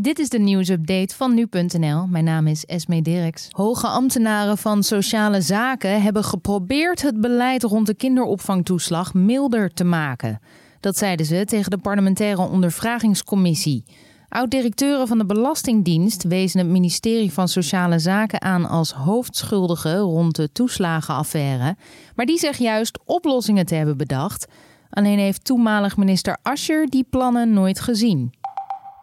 Dit is de nieuwsupdate van nu.nl. Mijn naam is Esme Dirks. Hoge ambtenaren van sociale zaken hebben geprobeerd het beleid rond de kinderopvangtoeslag milder te maken. Dat zeiden ze tegen de parlementaire ondervragingscommissie. Oud-directeuren van de Belastingdienst wezen het ministerie van Sociale Zaken aan als hoofdschuldige rond de toeslagenaffaire. Maar die zegt juist oplossingen te hebben bedacht. Alleen heeft toenmalig minister Ascher die plannen nooit gezien.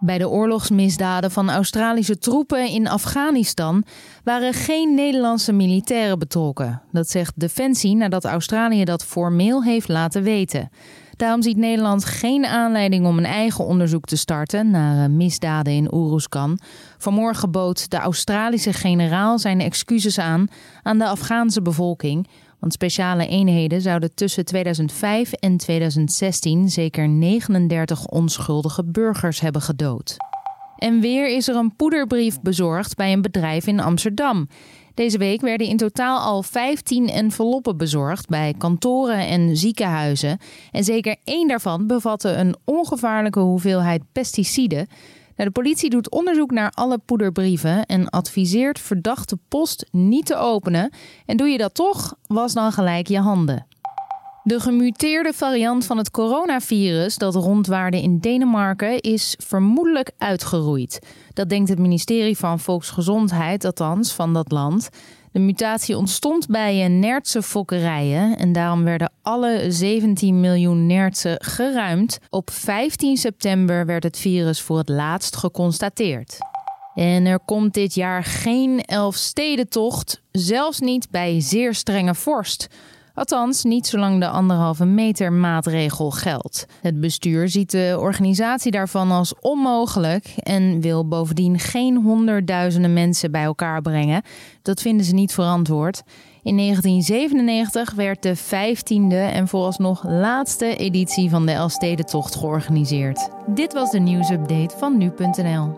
Bij de oorlogsmisdaden van Australische troepen in Afghanistan waren geen Nederlandse militairen betrokken. Dat zegt Defensie nadat Australië dat formeel heeft laten weten. Daarom ziet Nederland geen aanleiding om een eigen onderzoek te starten naar eh, misdaden in Oeruzkan. Vanmorgen bood de Australische generaal zijn excuses aan aan de Afghaanse bevolking. Want speciale eenheden zouden tussen 2005 en 2016 zeker 39 onschuldige burgers hebben gedood. En weer is er een poederbrief bezorgd bij een bedrijf in Amsterdam. Deze week werden in totaal al 15 enveloppen bezorgd bij kantoren en ziekenhuizen. En zeker één daarvan bevatte een ongevaarlijke hoeveelheid pesticiden. Nou, de politie doet onderzoek naar alle poederbrieven en adviseert verdachte post niet te openen. En doe je dat toch, was dan gelijk je handen. De gemuteerde variant van het coronavirus dat rondwaarde in Denemarken is vermoedelijk uitgeroeid. Dat denkt het ministerie van Volksgezondheid, althans van dat land. De mutatie ontstond bij nertse fokkerijen en daarom werden alle 17 miljoen nertsen geruimd. Op 15 september werd het virus voor het laatst geconstateerd. En er komt dit jaar geen Elfstedentocht, zelfs niet bij zeer strenge vorst. Althans, niet zolang de anderhalve meter maatregel geldt. Het bestuur ziet de organisatie daarvan als onmogelijk en wil bovendien geen honderdduizenden mensen bij elkaar brengen. Dat vinden ze niet verantwoord. In 1997 werd de 15e en vooralsnog laatste editie van de Elfstedentocht georganiseerd. Dit was de nieuwsupdate van nu.nl.